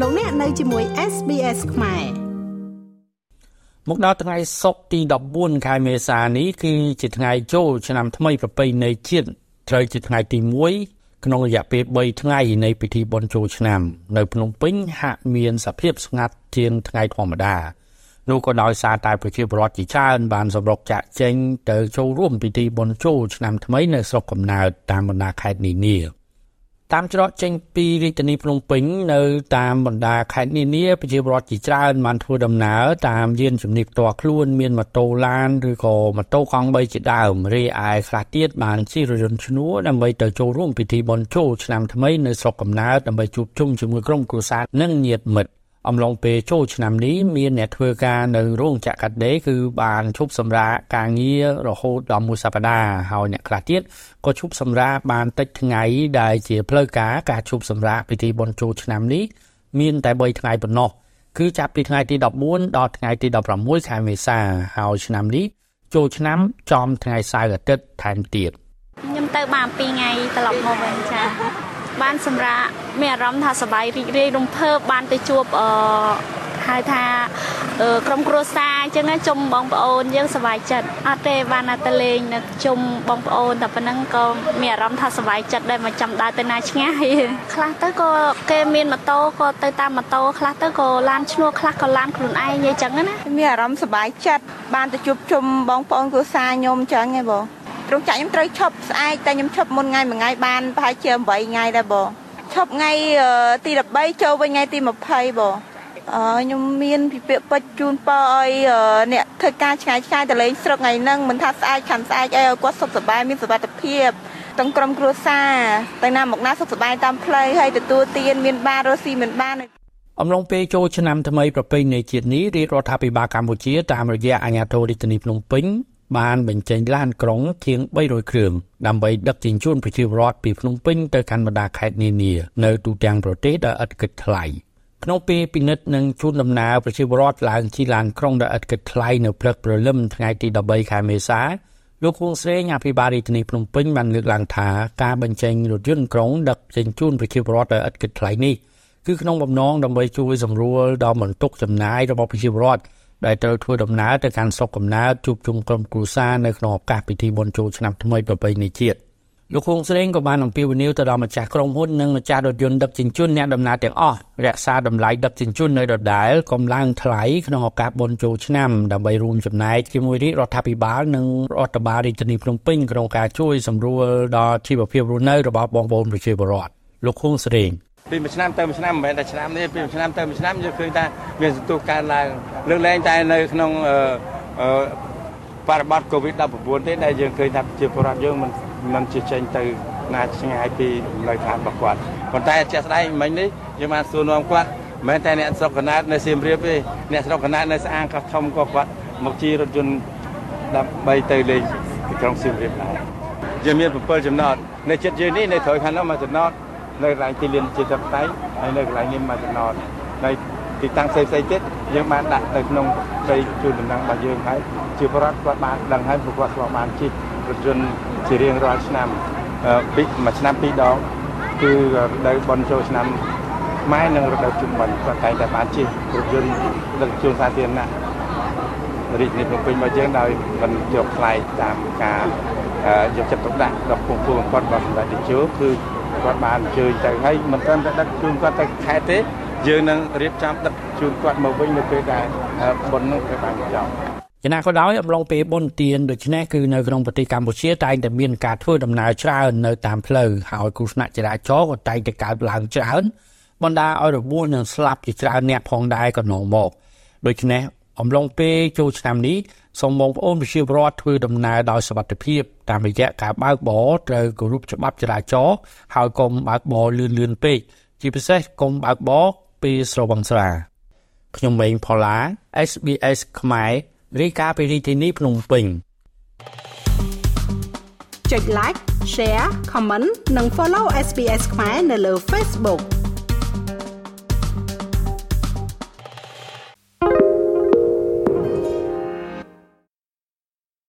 លោកអ្នកនៅជាមួយ SBS ខ្មែរមកដល់ថ្ងៃសុក្រទី14ខែមេសានេះគឺជាថ្ងៃចូលឆ្នាំថ្មីប្រពៃណីជាតិត្រូវជាថ្ងៃទី1ក្នុងរយៈពេល3ថ្ងៃនៃពិធីបុណ្យចូលឆ្នាំ នៅភ្នំពេញហាក់មានសភាពស្ងាត់ជាងថ្ងៃធម្មតានោះក៏ដោយសារតែប្រជាពលរដ្ឋជាច្រើនបានសម្រុកចាក់ចេញទៅចូលរួមពិធីបុណ្យចូលឆ្នាំថ្មីនៅស្រុកកំណើតតាមបណ្ដាខេត្តនានា តាមច្រកចេញពីរាជធានីភ្នំពេញនៅតាមបណ្ដាខេត្តនានាប្រជាពលរដ្ឋជាច្រើនបានធ្វើដំណើរតាមយានជំនិះផ្ទាល់ខ្លួនមានម៉ូតូឡានឬក៏ម៉ូតូកង់3ជាដើមរីឯខ្លះទៀតបានជិះរថយន្តឈ្នួលដើម្បីទៅចូលរួមពិធីបុណ្យចូលឆ្នាំថ្មីនៅស្រុកកំណើតដើម្បីជួបជុំជាមួយក្រុមគ្រួសារនិងញាតិមិត្ត អំឡុងពេលចូលឆ្នាំនេះមានអ្នកធ្វើការនៅរោងចក្រកាត់ដេរគឺបានឈប់សម្រាកការងាររហូតដល់មួយសប្តាហ៍ហើយអ្នកខ្លះទៀតក៏ឈប់សម្រាកបានតិចថ្ងៃដែលជាផ្លូវការការឈប់សម្រាកពិធីបុណ្យចូលឆ្នាំនេះមានតែ3ថ្ងៃប៉ុណ្ណោះគឺចាប់ពីថ្ងៃទី14ដល់ថ្ងៃទី16ខែមេសាហើយឆ្នាំនេះចូលឆ្នាំចំថ្ងៃសៅរ៍អាទិត្យថែមទៀតខ្ញុំទៅបាន2ថ្ងៃត្រឡប់មកវិញចា បានសម្រាប់មានអារម្មណ៍ថាសប្បាយរីករាយរំភើបបានទៅជួបអឺហៅថាក្រុមគ្រួសារអញ្ចឹងជុំបងប្អូនយើងសប្បាយចិត្តអត់ទេបានទៅលេងនៅជុំបងប្អូនតែប៉ុណ្ណឹងក៏មានអារម្មណ៍ថាសប្បាយចិត្តដែរមកចាំដើរទៅណាឆ្ងាយខ្លះទៅក៏គេមានម៉ូតូក៏ទៅតាមម៉ូតូខ្លះទៅក៏ឡានឈ្នួលខ្លះក៏ឡានខ្លួនឯងអញ្ចឹងណាមានអារម្មណ៍សប្បាយចិត្តបានទៅជួបជុំបងប្អូនគ្រួសារខ្ញុំអញ្ចឹងហ៎បង រោងចក្រខ្ញុំត្រូវឈប់ស្អែកតែខ្ញុំឈប់មុនថ្ងៃមួយថ្ងៃបានប្រហែលជា8ថ្ងៃដែរបងឈប់ថ្ងៃទី13ចូលវិញថ្ងៃទី20បងអឺខ្ញុំមានពិភាក្សាពេចជូនពរឲ្យអ្នកធ្វើការឆ្ងាយឆ្ងាយទៅលេងស្រុកថ្ងៃហ្នឹងមិនថាស្អាតខាន់ស្អាតអីឲ្យគាត់សុខសប្បាយមានសុវត្ថិភាពទាំងក្រុមគ្រួសារទៅណាមកណាសុខសប្បាយតាមផ្លូវហើយទទួលទានមានបានរស់ស៊ីមានបានអំឡុងពេលចូលឆ្នាំថ្មីប្រពៃណីជាតិនេះរាជរដ្ឋាភិបាលកម្ពុជាតាមរយៈអាជ្ញាធររាជធានីភ្នំពេញ បានបញ្ចេញឡានក្រុងជាង300គ្រឿងដើម្បីដឹកជញ្ជូនប្រជាពលរដ្ឋពីភ្នំពេញទៅកាន់បណ្ដាខេត្តនានានៅទូទាំងប្រទេសដោយឥតគិតថ្លៃក្នុងពេលពិនិត្យនិងជូនដំណើរប្រជាពលរដ្ឋឡើងជិះឡានក្រុងដោយឥតគិតថ្លៃនៅព្រឹកព្រលឹមថ្ងៃទី13ខែមេសាលោកគង់ស្រេងអភិបាលរាជធានីភ្នំពេញបានលើកឡើងថាការបញ្ចេញរថយន្តក្រុងដឹកជញ្ជូនប្រជាពលរដ្ឋដោយឥតគិតថ្លៃនេះគឺក្នុងបំណងដើម្បីជួយសម្រួលដល់បន្ទុកចំណាយរបស់ប្រជាពលរដ្ឋ ដែលត្រូវធ្វើដំណើរទៅកាន់ស្រុកកំណើតជួបជុំក្រុមគ្រួសារនៅក្នុងឱកាសពិធីបុណ្យចូលឆ្នាំថ្មីប្រពៃណីជាតិលោកខុងស្រេងក៏បានអំពាវនាវទៅដល់ម្ចាស់ក្រុមហ៊ុននិងម្ចាស់រថយន្តដឹកជញ្ជូនអ្នកដំណើរទាំងអស់រក្សាតម្លៃដឹកជញ្ជូននៅដដែលកុំឡើងថ្លៃក្នុងឱកាសបុណ្យចូលឆ្នាំដើម្បីរួមចំណែកជាមួយរាជរដ្ឋាភិបាលនិងរដ្ឋបាលរាជធានីភ្នំពេញក្នុងការជួយសម្រួលដល់ជីវភាពរស់នៅរបស់បងប្អូនប្រជាពលរដ្ឋលោកខុងស្រេង ពីមួយឆ្នាំទៅមួយឆ្នាំមិនមែនតែឆ្នាំនេះពីមួយឆ្នាំទៅមួយឆ្នាំយើងឃើញថាមានសន្ទុះកើនឡើងលើកលែងតែនៅក្នុងអឺបរិបទ COVID-19 ទេដែលយើងឃើញថាជាពលរដ្ឋយើងមិនមិនជាចេញទៅណាឆ្ងាយពីនៅឋានរបស់គាត់ប៉ុន្តែជាក់ស្ដែងមិញនេះយើងបានសួរនាំគាត់មិនមែនតែអ្នកស្រុកកណាតនៅសៀមរាបទេអ្នកស្រុកកណាតនៅស្អាងកោះធំក៏គាត់មកជិះរថយន្តដើម្បីទៅលេងទីក្រុងសៀមរាបដែរយើងមាន7ចំណតនៅចិត្តយើងនេះនៅត្រូវខាងនោះមួយចំណត នៅកន្លែងទីលានជាតបតៃហើយនៅកន្លែងនេះមួយចំណតនៅទីតាំងផ្សេងផ្សេងទៀតយើងបានដាក់នៅក្នុងដីជួនដំណឹងរបស់យើងហើយជាបរដ្ឋគាត់បានដឹងហើយពួកគាត់ស្គាល់បានជិះរថយន្តជារៀងរាល់ឆ្នាំពីមួយឆ្នាំពីរដងគឺរដូវបន់ចូលឆ្នាំម៉ែនិងរដូវជុំបិណ្ឌគាត់តែងតែបានជិះរថយន្តដឹកជញ្ជូនសាធារណៈរាជធានីភ្នំពេញរបស់យើងដោយមិនយកថ្លៃតាមការយកចិត្តទុកដាក់ដល់ពងពួកគាត់របស់សម្ដេចតេជោគឺ គាត់បានអញ្ជើញទៅហើយមិនត្រឹមតែដឹកជូនគាត់ទៅខេត្តទេយើងនឹងរៀបចំដឹកជូនគាត់មកវិញនៅពេលដែលបុណ្យនោះគេបានចប់យ៉ាងណាក៏ដោយអំឡុងពេលបុណ្យទានដូច្នេះគឺនៅក្នុងប្រទេសកម្ពុជាតែងតែមានការធ្វើដំណើរច្រើននៅតាមផ្លូវហើយគ្រោះថ្នាក់ចរាចរណ៍ក៏តែងតែកើតឡើងច្រើនបណ្ដាឲ្យរបួសនិងស្លាប់ជាច្រើនអ្នកផងដែរក៏នាំមកដូច្នេះអំឡុងពេលចូលឆ្នាំនេះ សូមបងប្អូនប្រជាពលរដ្ឋធ្វើដំណើរដោយសុវត្ថិភាពតាមរយៈការបើកបរត្រូវគោរពច្បាប់ចរាចរណ៍ហើយកុំបើកបរលឿនលឿនពេកជាពិសេសកុំបើកបរពេលស្រវឹងស្រាខ្ញុំម៉េងផល្លា SBS ខ្មែររាយការណ៍ពីរាជធានីភ្នំពេញចុច like share comment និង follow SBS ខ្មែរនៅលើ Facebook